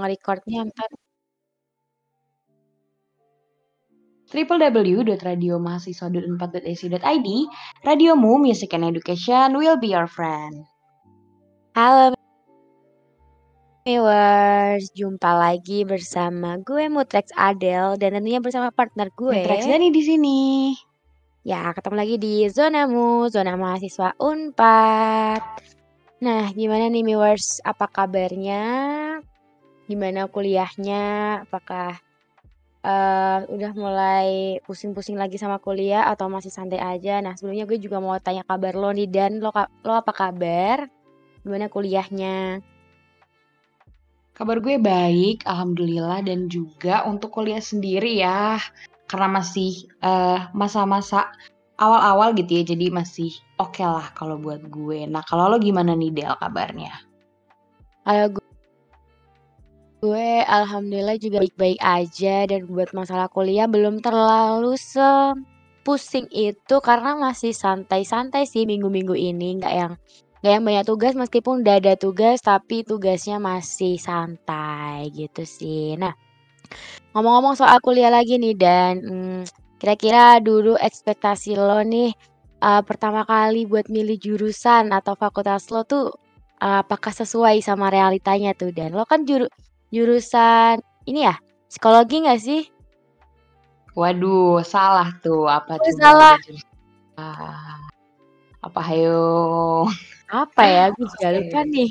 nge-record-nya entar. www.radiomahasiswa.unpad.ac.id Radiomu Music and Education will be your friend. Halo viewers, jumpa lagi bersama gue Mutrex Adel dan tentunya bersama partner gue. Mutrex Dani di sini. Ya, ketemu lagi di Zonamu, Zona Mahasiswa Unpad. Nah, gimana nih viewers? Apa kabarnya? Gimana kuliahnya? Apakah uh, udah mulai pusing-pusing lagi sama kuliah atau masih santai aja? Nah, sebelumnya gue juga mau tanya kabar lo nih dan lo lo apa kabar? Gimana kuliahnya? Kabar gue baik, alhamdulillah dan juga untuk kuliah sendiri ya. Karena masih uh, masa-masa awal-awal gitu ya, jadi masih oke okay lah kalau buat gue. Nah, kalau lo gimana nih Del kabarnya? Kalau gue alhamdulillah juga baik-baik aja dan buat masalah kuliah belum terlalu sepusing itu karena masih santai-santai sih minggu-minggu ini, nggak yang nggak yang banyak tugas meskipun udah ada tugas tapi tugasnya masih santai gitu sih. Nah, ngomong-ngomong soal kuliah lagi nih dan, hmm, kira-kira dulu ekspektasi lo nih, uh, pertama kali buat milih jurusan atau fakultas lo tuh, uh, apakah sesuai sama realitanya tuh? Dan lo kan juru Jurusan ini ya, psikologi nggak sih? Waduh, salah tuh. Apa Oh, salah. Ah, apa hayo? Apa ya? Gue juga lupa nih.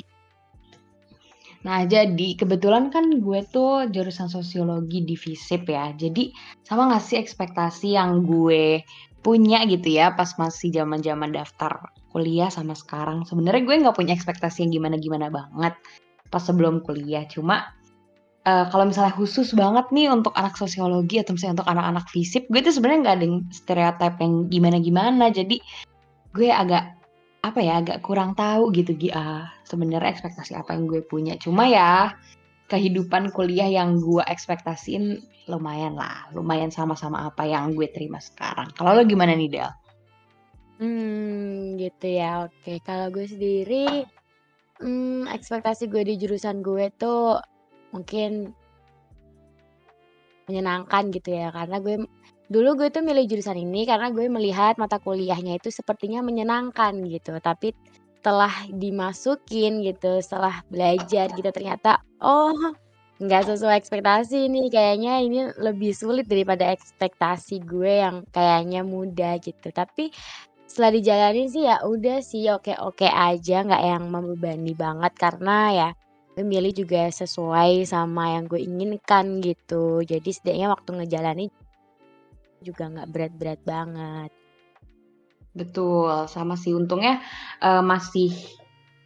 Nah, jadi kebetulan kan gue tuh jurusan sosiologi di FISIP ya. Jadi sama nggak sih ekspektasi yang gue punya gitu ya pas masih zaman-zaman daftar kuliah sama sekarang. Sebenarnya gue nggak punya ekspektasi yang gimana-gimana banget pas sebelum kuliah. Cuma uh, kalau misalnya khusus banget nih untuk anak sosiologi atau misalnya untuk anak-anak fisip, gue tuh sebenarnya nggak ada stereotip yang gimana-gimana. Jadi gue agak apa ya agak kurang tahu gitu uh, sebenarnya ekspektasi apa yang gue punya. Cuma ya kehidupan kuliah yang gue ekspektasiin lumayan lah, lumayan sama-sama apa yang gue terima sekarang. Kalau lo gimana nih Del? Hmm, gitu ya. Oke, kalau gue sendiri, hmm, ekspektasi gue di jurusan gue tuh mungkin menyenangkan gitu ya karena gue dulu gue tuh milih jurusan ini karena gue melihat mata kuliahnya itu sepertinya menyenangkan gitu. Tapi setelah dimasukin gitu setelah belajar gitu ternyata oh nggak sesuai ekspektasi nih. Kayaknya ini lebih sulit daripada ekspektasi gue yang kayaknya mudah gitu. Tapi setelah dijalani sih ya udah sih oke oke aja nggak yang membebani banget. Karena ya milih juga sesuai sama yang gue inginkan gitu. Jadi setidaknya waktu ngejalani juga nggak berat-berat banget. Betul, sama sih untungnya uh, masih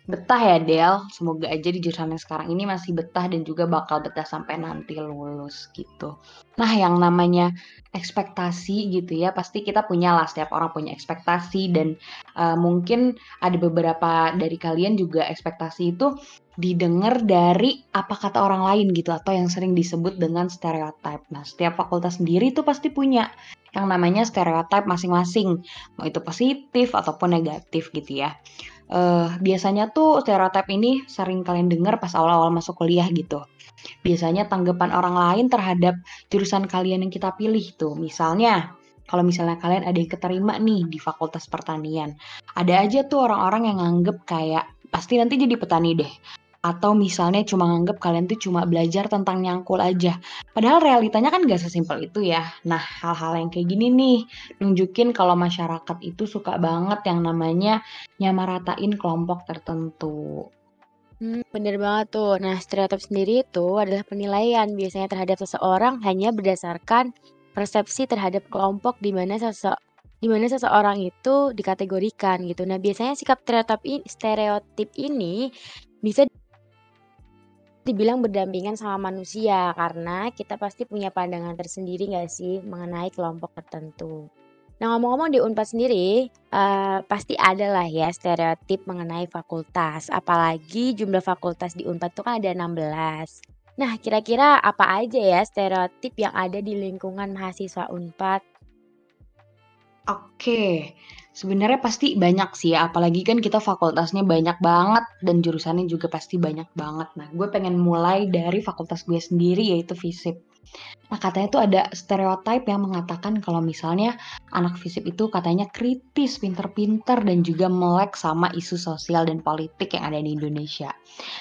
betah ya Del. Semoga aja di jurusan yang sekarang ini masih betah dan juga bakal betah sampai nanti lulus gitu. Nah, yang namanya ekspektasi gitu ya, pasti kita punya lah setiap orang punya ekspektasi dan uh, mungkin ada beberapa dari kalian juga ekspektasi itu didengar dari apa kata orang lain gitu atau yang sering disebut dengan stereotip. Nah, setiap fakultas sendiri itu pasti punya yang namanya stereotip masing-masing, mau itu positif ataupun negatif gitu ya. Uh, biasanya tuh stereotip ini sering kalian dengar pas awal-awal masuk kuliah gitu. Biasanya tanggapan orang lain terhadap jurusan kalian yang kita pilih tuh. Misalnya, kalau misalnya kalian ada yang keterima nih di fakultas pertanian, ada aja tuh orang-orang yang nganggep kayak pasti nanti jadi petani deh atau misalnya cuma nganggep kalian tuh cuma belajar tentang nyangkul aja. Padahal realitanya kan gak sesimpel itu ya. Nah, hal-hal yang kayak gini nih nunjukin kalau masyarakat itu suka banget yang namanya nyamaratain kelompok tertentu. Hmm, bener banget tuh. Nah, stereotip sendiri itu adalah penilaian biasanya terhadap seseorang hanya berdasarkan persepsi terhadap kelompok di mana sese di mana seseorang itu dikategorikan gitu. Nah, biasanya sikap stereotip ini, stereotip ini bisa dibilang berdampingan sama manusia karena kita pasti punya pandangan tersendiri nggak sih mengenai kelompok tertentu. Nah ngomong-ngomong di Unpad sendiri uh, pasti ada lah ya stereotip mengenai fakultas apalagi jumlah fakultas di Unpad itu kan ada 16. Nah kira-kira apa aja ya stereotip yang ada di lingkungan mahasiswa Unpad? Oke, sebenarnya pasti banyak sih ya, apalagi kan kita fakultasnya banyak banget dan jurusannya juga pasti banyak banget. Nah, gue pengen mulai dari fakultas gue sendiri yaitu FISIP. Nah, katanya tuh ada stereotype yang mengatakan kalau misalnya anak FISIP itu katanya kritis, pinter-pinter, dan juga melek sama isu sosial dan politik yang ada di Indonesia.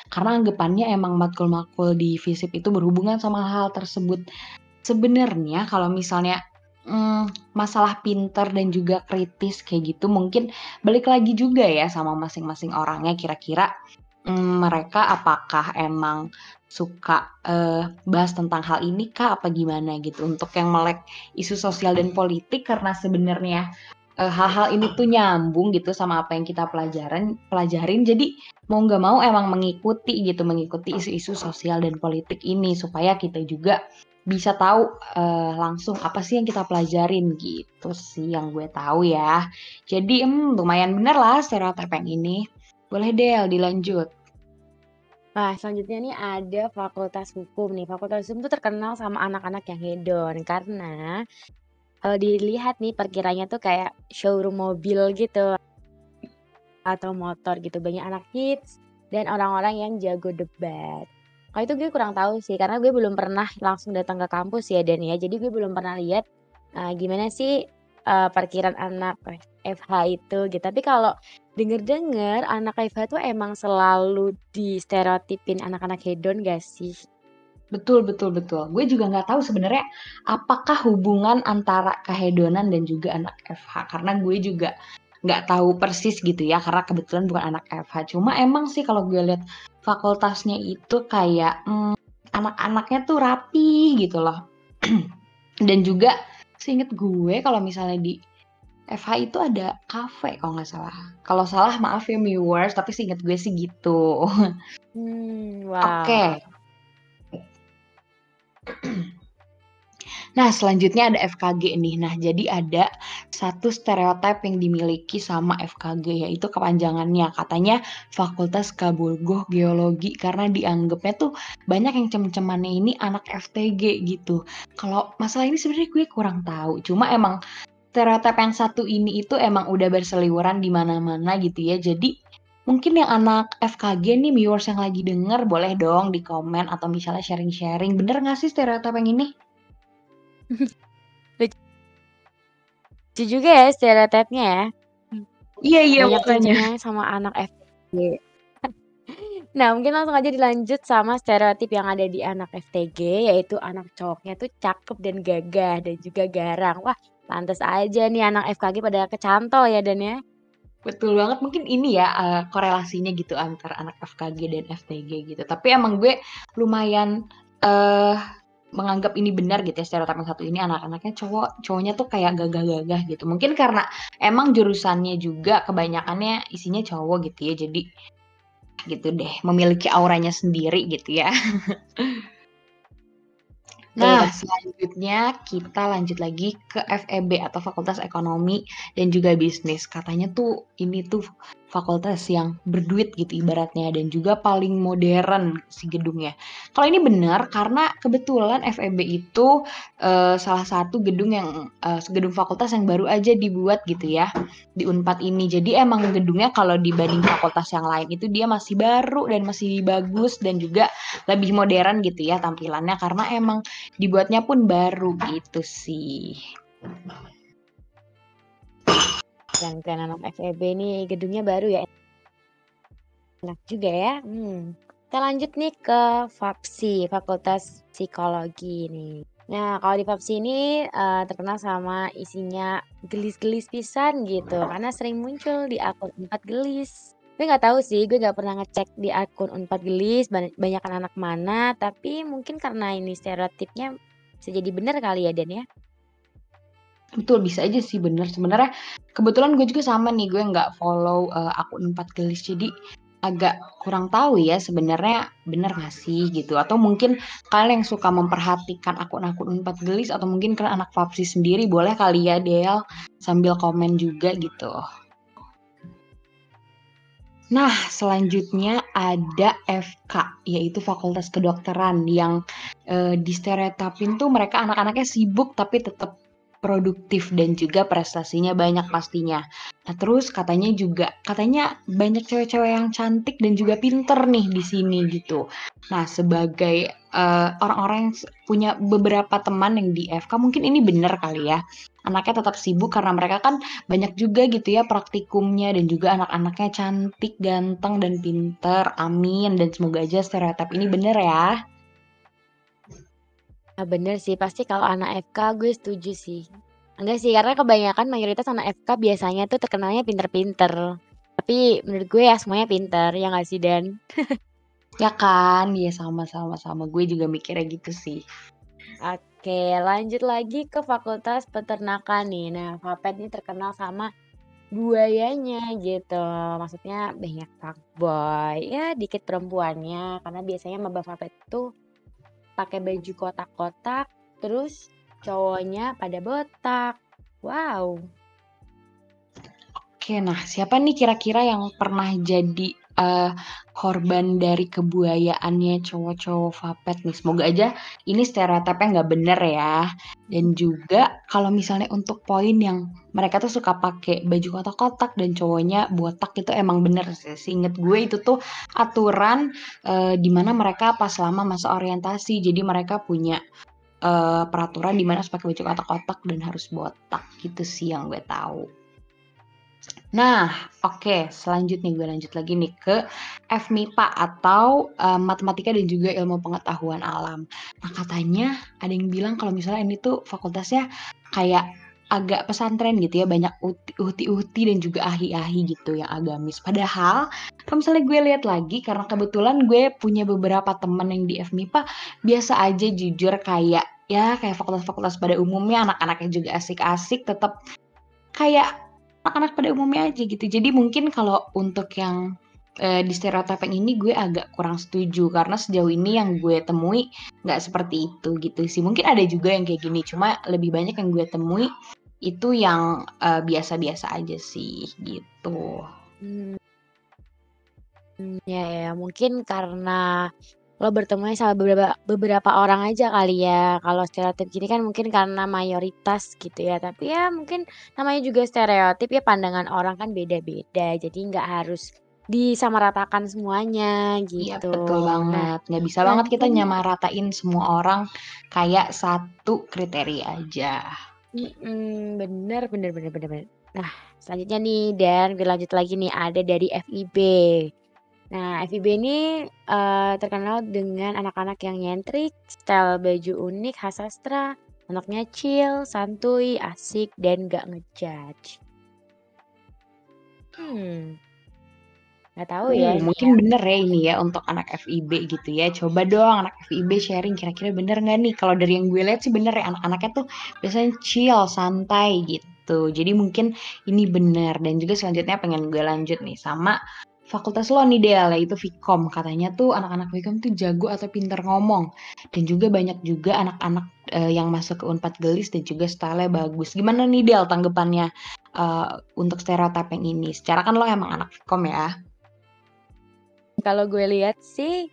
Karena anggapannya emang matkul-matkul di FISIP itu berhubungan sama hal tersebut. Sebenarnya kalau misalnya Mmm, masalah pinter dan juga kritis kayak gitu mungkin balik lagi juga ya sama masing-masing orangnya kira-kira, mmm, mereka apakah emang suka, eee, bahas tentang hal ini kah apa gimana gitu? Untuk yang melek isu sosial dan politik karena sebenarnya, eee, hal-hal ini tuh nyambung gitu sama apa yang kita pelajaran pelajarin. Jadi mau nggak mau emang mengikuti gitu, mengikuti isu-isu sosial dan politik ini supaya kita juga bisa tahu, eee, langsung apa sih yang kita pelajarin gitu sih yang gue tahu ya. Jadi, mmm, lumayan bener lah stereotype yang ini. Boleh Del dilanjut. Nah, selanjutnya nih ada Fakultas Hukum nih. Fakultas Hukum tuh terkenal sama anak-anak yang hedon karena kalau dilihat nih perkiranya tuh kayak showroom mobil gitu atau motor gitu. Banyak anak hits dan orang-orang yang jago debat. Kalau itu gue kurang tahu sih, karena gue belum pernah langsung datang ke kampus ya Dan ya. Jadi gue belum pernah lihat uh, gimana sih uh, parkiran anak FH itu gitu. Tapi kalau denger-dengar anak FH tuh emang selalu di stereotipin anak-anak hedon gak sih? Betul betul betul. Gue juga nggak tahu sebenarnya apakah hubungan antara kehedonan dan juga anak FH. Karena gue juga nggak tahu persis gitu ya karena kebetulan bukan anak FH. Cuma emang sih kalau gue lihat fakultasnya itu kayak hmm, anak-anaknya tuh rapi gitu loh. Dan juga seinget gue kalau misalnya di FH itu ada cafe kalau nggak salah. Kalau salah maaf ya viewers, tapi seinget gue sih gitu. Hmm, wow. Oke. Nah, selanjutnya ada FKG nih. Nah, jadi ada satu stereotip yang dimiliki sama FKG yaitu kepanjangannya. Katanya Fakultas Kaburgoh Geologi karena dianggapnya tuh banyak yang cem-cemannya ini anak FTG gitu. Kalau masalah ini sebenarnya gue kurang tahu. Cuma emang stereotip yang satu ini itu emang udah berseliweran di mana-mana gitu ya. Jadi mungkin yang anak FKG nih viewers yang lagi denger boleh dong di komen atau misalnya sharing-sharing. Bener gak sih stereotip yang ini? Lucu juga ya stereotipnya ya. Iya iya makanya. sama anak FTG. Nah, mungkin langsung aja dilanjut sama stereotip yang ada di anak FTG, yaitu anak cowoknya tuh cakep dan gagah dan juga garang. Wah, pantas aja nih anak FKG pada kecantol ya Dan ya. Betul banget, mungkin ini ya, uh, korelasinya gitu antara anak FKG dan FTG gitu. Tapi emang gue lumayan, uh, menganggap ini benar gitu ya stereotip yang satu ini anak-anaknya cowok cowoknya tuh kayak gagah-gagah gitu. Mungkin karena emang jurusannya juga kebanyakannya isinya cowok gitu ya jadi gitu deh memiliki auranya sendiri gitu ya. Nah, selanjutnya kita lanjut lagi ke FEB atau Fakultas Ekonomi dan juga Bisnis. Katanya tuh ini tuh fakultas yang berduit gitu ibaratnya dan juga paling modern si gedungnya. Kalau ini benar karena kebetulan FEB itu uh, salah satu gedung yang uh, gedung fakultas yang baru aja dibuat gitu ya di Unpad ini. Jadi emang gedungnya kalau dibanding fakultas yang lain itu dia masih baru dan masih bagus dan juga lebih modern gitu ya tampilannya karena emang dibuatnya pun baru gitu sih keren anak FEB ini gedungnya baru ya. Enak juga ya. Hmm. Kita lanjut nih ke FAPSI, Fakultas Psikologi nih. Nah, kalau di FAPSI ini uh, terkenal sama isinya gelis-gelis pisan gitu, karena sering muncul di akun empat gelis. Gue nggak tahu sih, gue nggak pernah ngecek di akun empat gelis banyak anak mana, tapi mungkin karena ini stereotipnya bisa jadi benar kali ya Dan ya. Betul, bisa aja sih bener. Sebenarnya kebetulan gue juga sama nih, gue nggak follow, uh, akun Empat Gelis, jadi agak kurang tahu ya sebenarnya bener nggak sih gitu, atau mungkin kalian yang suka memperhatikan akun-akun Empat Gelis atau mungkin kalian anak Fapsi sendiri boleh kali ya Del, sambil komen juga gitu. Nah, selanjutnya ada FK, yaitu Fakultas Kedokteran yang, uh, di stereotipin tuh mereka anak-anaknya sibuk tapi tetap produktif dan juga prestasinya banyak pastinya. Nah, terus katanya juga katanya banyak cewek-cewek yang cantik dan juga pinter nih di sini gitu. Nah, sebagai uh, orang-orang yang punya beberapa teman yang di FK mungkin ini benar kali ya. Anaknya tetap sibuk karena mereka kan banyak juga gitu ya praktikumnya dan juga anak-anaknya cantik, ganteng dan pinter. Amin dan semoga aja stereotip ini benar ya. Nah, bener sih, pasti kalau anak FK gue setuju sih. Enggak sih, karena kebanyakan mayoritas anak FK biasanya tuh terkenalnya pinter-pinter. Tapi menurut gue ya semuanya pinter, ya nggak sih Dan? Ya kan? Iya sama-sama sama. Gue juga mikirnya gitu sih. Oke, lanjut lagi ke Fakultas Peternakan nih. Nah, Fapet ini terkenal sama buayanya gitu. Maksudnya banyak fuckboy, ya dikit perempuannya karena biasanya maba Fapet tuh pakai baju kotak-kotak, terus cowoknya pada botak. Wow. Oke, nah siapa nih kira-kira yang pernah jadi uh, korban dari kebuayaannya cowok-cowok vapet nih? Semoga aja ini stereotipnya nggak bener ya. Dan juga kalau misalnya untuk poin yang mereka tuh suka pakai baju kotak-kotak dan cowoknya botak itu emang bener sih. Seinget gue itu tuh aturan uh, di mana mereka pas lama masa orientasi. Jadi mereka punya uh, peraturan di mana harus pakai baju kotak-kotak dan harus botak gitu sih yang gue tahu. Nah, oke, selanjutnya gue lanjut lagi nih ke FMIPA atau uh, matematika dan juga ilmu pengetahuan alam. Nah, katanya ada yang bilang kalau misalnya ini tuh fakultasnya kayak agak pesantren gitu ya, banyak uhti-uhti dan juga ahli-ahli gitu yang agamis. Padahal kalau misalnya gue lihat lagi karena kebetulan gue punya beberapa temen yang di FMIPA biasa aja jujur kayak ya kayak fakultas-fakultas pada umumnya anak-anaknya juga asik-asik tetap kayak anak-anak pada umumnya aja gitu. Jadi mungkin kalau untuk yang uh, di stereotiping ini gue agak kurang setuju karena sejauh ini yang gue temui nggak seperti itu gitu sih. Mungkin ada juga yang kayak gini, cuma lebih banyak yang gue temui itu yang eh, biasa-biasa aja sih gitu. Hmm. Ya, ya, mungkin karena lo bertemunya sama beberapa beberapa orang aja kali ya. Kalau stereotip gini kan mungkin karena mayoritas gitu ya. Tapi ya mungkin namanya juga stereotip ya pandangan orang kan beda-beda. Jadi nggak harus disamaratakan semuanya Iya gitu. betul Nah, banget. Nggak bisa banget kita nyamaratain semua orang kayak satu kriteria aja. mm bener bener bener bener bener. Nah, selanjutnya nih dan gue lanjut lagi nih ada dari FIB. Nah, FIB ini uh, terkenal dengan anak-anak yang nyentrik, style baju unik, khas sastra, anaknya chill, santuy, asik, dan gak ngejudge. Hmm. Gak tahu ya. Uh, mungkin ya. bener ya ini ya untuk anak FIB gitu ya. Coba dong anak FIB sharing kira-kira bener nggak nih? Kalau dari yang gue lihat sih bener ya anak-anaknya tuh biasanya chill, santai gitu. Jadi mungkin ini bener dan juga selanjutnya pengen gue lanjut nih sama fakultas lo nih Del, yaitu Vkom. Katanya tuh anak-anak Vkom tuh jago atau pinter ngomong. Dan juga banyak juga anak-anak uh, yang masuk ke Unpad Gelis dan juga style bagus. Gimana nih Del tanggapannya uh, untuk stereotip yang ini? Secara kan lo emang anak Vkom ya. Kalau gue lihat sih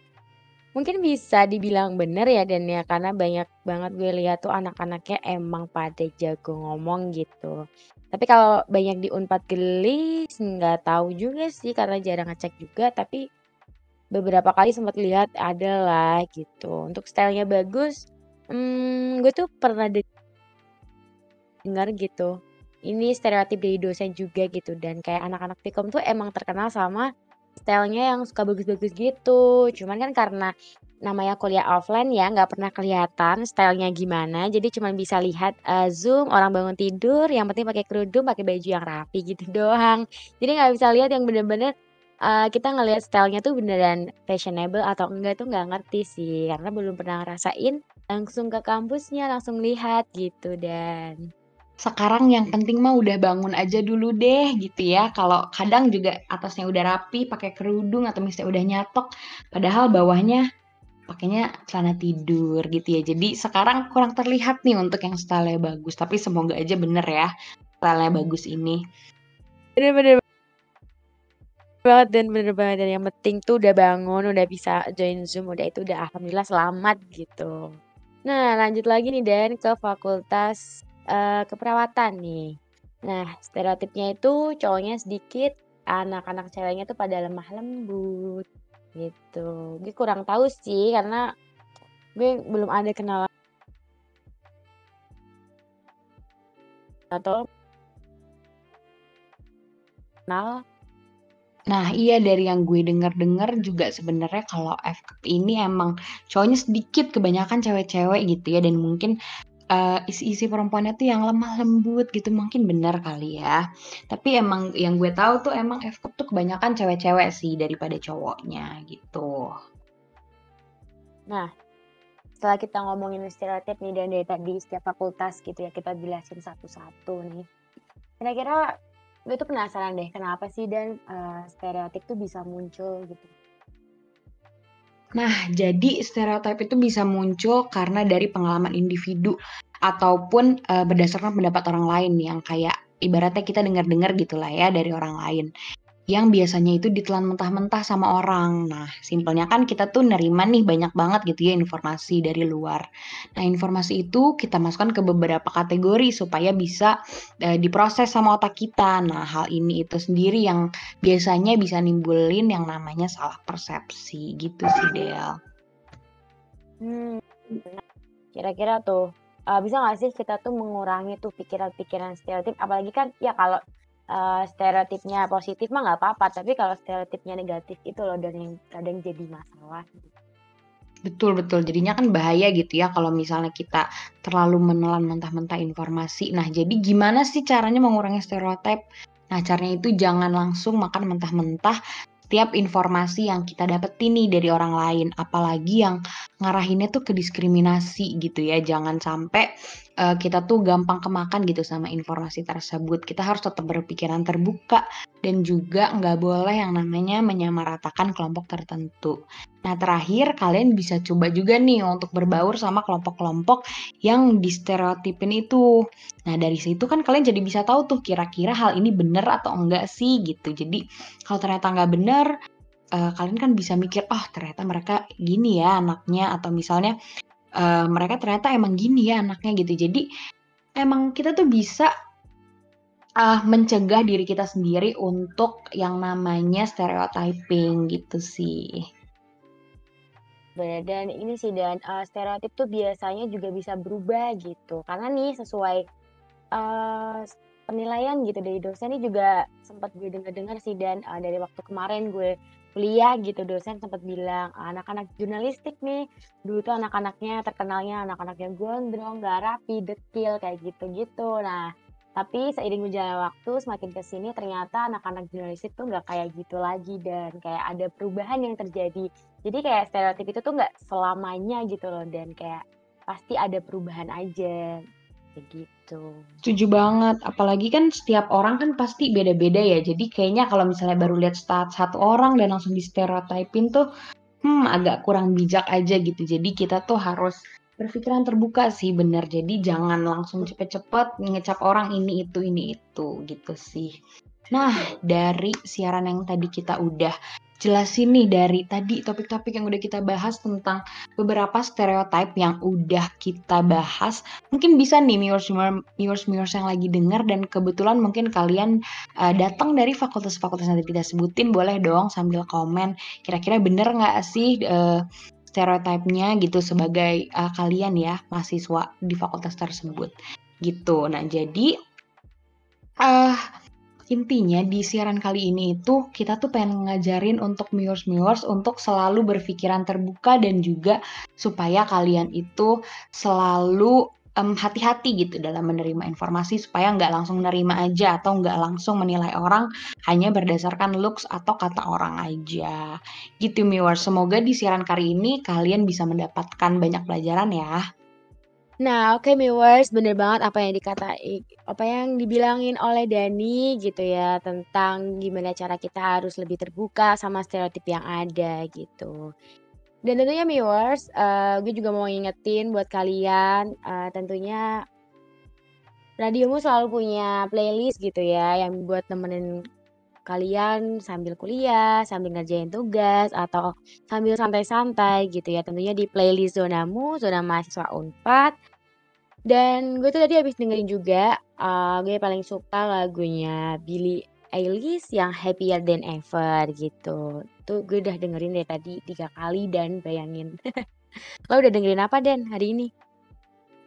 mungkin bisa dibilang bener ya dan ya karena banyak banget gue lihat tuh anak-anaknya emang pada jago ngomong gitu. Tapi kalau banyak di Unpad Gelis, nggak tahu juga sih karena jarang ngecek juga, tapi beberapa kali sempat lihat ada lah gitu. Untuk stylenya bagus, hmm, gue tuh pernah dengar gitu. Ini stereotip dari dosen juga gitu dan kayak anak-anak Vkom tuh emang terkenal sama stylenya yang suka bagus-bagus gitu. Cuman kan karena namanya kuliah offline ya nggak pernah kelihatan stylenya gimana. Jadi cuma bisa lihat uh, zoom orang bangun tidur yang penting pakai kerudung pakai baju yang rapi gitu doang. Jadi nggak bisa lihat yang bener-bener uh, kita ngelihat stylenya tuh beneran fashionable atau enggak tuh nggak ngerti sih. Karena belum pernah ngerasain langsung ke kampusnya langsung lihat gitu dan sekarang yang penting mah udah bangun aja dulu deh gitu ya. Kalau kadang juga atasnya udah rapi pakai kerudung atau misalnya udah nyatok padahal bawahnya pakainya celana tidur gitu ya. Jadi sekarang kurang terlihat nih untuk yang style bagus. Tapi semoga aja bener ya style bagus ini. Bener-bener banget dan bener banget dan yang penting tuh udah bangun udah bisa join zoom udah itu udah alhamdulillah selamat gitu nah lanjut lagi nih Dan ke fakultas eee, keperawatan nih. Nah, stereotipnya itu cowoknya sedikit, anak-anak ceweknya tuh pada lemah lembut, gitu. Gue kurang tahu sih karena gue belum ada kenalan atau kenal Nah, iya dari yang gue denger-denger juga sebenarnya kalau FKP ini emang cowoknya sedikit, kebanyakan cewek-cewek gitu ya dan mungkin, eee, isi-isi perempuannya tuh yang lemah lembut gitu, mungkin bener kali ya. Tapi emang yang gue tahu tuh emang FKP tuh kebanyakan cewek-cewek sih daripada cowoknya gitu. Nah, setelah kita ngomongin stereotip nih dan dari tadi setiap fakultas gitu ya, kita jelasin satu-satu nih. Kira-kira gue tuh penasaran deh kenapa sih dan, eee, stereotip tuh bisa muncul gitu? Nah, jadi stereotip itu bisa muncul karena dari pengalaman individu ataupun, eee, berdasarkan pendapat orang lain yang kayak ibaratnya kita dengar-dengar gitulah ya dari orang lain. Yang biasanya itu ditelan mentah-mentah sama orang. Nah, simpelnya kan kita tuh nerima nih banyak banget gitu ya informasi dari luar. Nah, informasi itu kita masukkan ke beberapa kategori supaya bisa, eee, diproses sama otak kita. Nah, hal ini itu sendiri yang biasanya bisa nimbulin yang namanya salah persepsi gitu sih, Del. Hmm, kira-kira tuh, eee, bisa nggak sih kita tuh mengurangi tuh pikiran-pikiran stereotip? Apalagi kan ya kalau Eee, stereotipnya positif mah nggak apa-apa, tapi kalau stereotipnya negatif itu loh dan yang kadang jadi masalah. Betul betul, jadinya kan bahaya gitu ya kalau misalnya kita terlalu menelan mentah-mentah informasi. Nah, jadi gimana sih caranya mengurangi stereotip? Nah, caranya itu jangan langsung makan mentah-mentah setiap informasi yang kita dapetin nih dari orang lain, apalagi yang ngarahinnya tuh ke diskriminasi gitu ya. Jangan sampai uh, kita tuh gampang kemakan gitu sama informasi tersebut. Kita harus tetap berpikiran terbuka dan juga nggak boleh yang namanya menyamaratakan kelompok tertentu. Nah terakhir kalian bisa coba juga nih untuk berbaur sama kelompok-kelompok yang distereotipin itu. Nah dari situ kan kalian jadi bisa tahu tuh kira-kira hal ini bener atau enggak sih gitu. Jadi kalau ternyata nggak bener, uh, kalian kan bisa mikir, oh ternyata mereka gini ya anaknya atau misalnya uh, mereka ternyata emang gini ya anaknya gitu. Jadi emang kita tuh bisa uh, mencegah diri kita sendiri untuk yang namanya stereotyping gitu sih. Bener, dan ini sih dan, uh, stereotip tuh biasanya juga bisa berubah gitu. Karena nih sesuai, uh, penilaian gitu dari dosen ini juga sempat gue dengar-dengar sih dan, uh, dari waktu kemarin gue kuliah gitu dosen sempat bilang, anak-anak jurnalistik nih, dulu tuh anak-anaknya terkenalnya anak-anaknya gondrong, nggak rapi, dekil, kayak gitu-gitu. Nah, tapi seiring berjalannya waktu semakin ke sini ternyata anak-anak jurnalistik tuh nggak kayak gitu lagi dan kayak ada perubahan yang terjadi. Jadi kayak stereotip itu tuh nggak selamanya gitu loh dan kayak pasti ada perubahan aja. Begitu. Setuju banget, apalagi kan setiap orang kan pasti beda-beda ya. Jadi kayaknya kalau misalnya baru lihat stat satu orang dan langsung di stereotipin tuh, hmm, agak kurang bijak aja gitu. Jadi kita tuh harus berpikiran terbuka sih bener. Jadi jangan langsung cepet-cepet ngecap orang ini itu ini itu gitu sih. Nah, dari siaran yang tadi kita udah jelasin nih dari tadi topik-topik yang udah kita bahas tentang beberapa stereotip yang udah kita bahas. Mungkin bisa nih viewers viewers viewers yang lagi denger dan kebetulan mungkin kalian uh, datang dari fakultas-fakultas yang tadi kita sebutin boleh dong sambil komen kira-kira bener nggak sih uh, stereotipnya gitu sebagai uh, kalian ya mahasiswa di fakultas tersebut gitu. Nah jadi uh, intinya di siaran kali ini itu kita tuh pengen ngajarin untuk viewers-viewers untuk selalu berpikiran terbuka dan juga supaya kalian itu selalu um, hati-hati gitu dalam menerima informasi supaya nggak langsung menerima aja atau nggak langsung menilai orang hanya berdasarkan looks atau kata orang aja. Gitu viewers, semoga di siaran kali ini kalian bisa mendapatkan banyak pelajaran ya. Nah, oke viewers, bener banget apa yang dikata apa yang dibilangin oleh Dani gitu ya tentang gimana cara kita harus lebih terbuka sama stereotip yang ada gitu. Dan tentunya viewers, uh, gue juga mau ngingetin buat kalian, uh, tentunya radiomu selalu punya playlist gitu ya, yang buat nemenin kalian sambil kuliah, sambil ngerjain tugas, atau sambil santai-santai gitu ya. Tentunya di playlist Zonamu, Zona Mahasiswa Unpad. Dan gue tuh tadi habis dengerin juga, eee, gue paling suka lagunya Billie Eilish yang Happier Than Ever gitu. Tuh gue udah dengerin dari tadi 3 kali dan bayangin. Lo udah dengerin apa Den hari ini?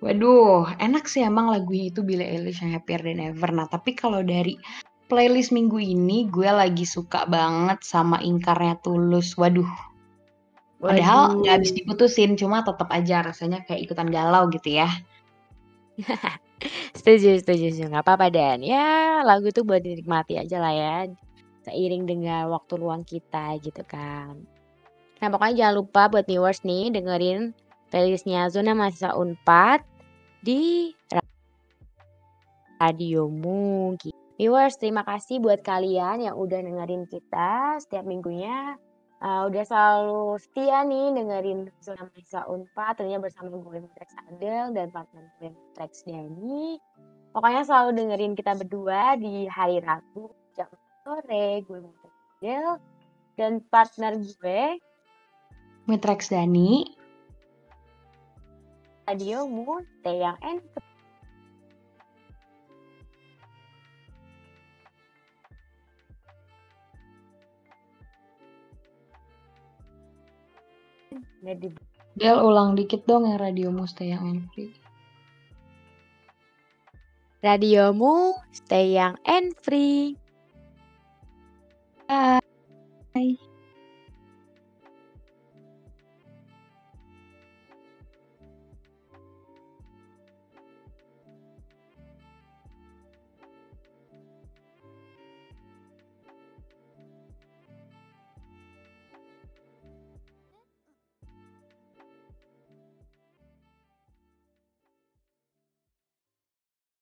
Waduh, enak sih emang lagunya itu Billie Eilish yang Happier Than Ever. Nah, tapi kalau dari playlist minggu ini gue lagi suka banget sama Ingkarnya Tulus. Waduh. Padahal nggak habis diputusin, cuma tetap aja rasanya kayak ikutan galau gitu ya. Setuju setuju setuju, nggak apa-apa Dan, ya lagu tuh buat dinikmati aja lah ya, seiring dengan waktu luang kita gitu kan. Nah pokoknya jangan lupa buat viewers nih dengerin playlist-nya Zona Mahasiswa Unpad di radiomu gi viewers terima kasih buat kalian yang udah dengerin kita setiap minggunya, eee, udah selalu setia nih dengerin Zona Mahasiswa Unpad tentunya bersama gue Matrix Adel dan partner gue Matrix Dani. Pokoknya selalu dengerin kita berdua di hari Rabu jam sore, gue Matrix Adel dan partner gue Matrix Dani. Radiomu, stay young and dib Del ulang dikit dong yang radiomu stay young and free. Radiomu, stay young and free. Dah.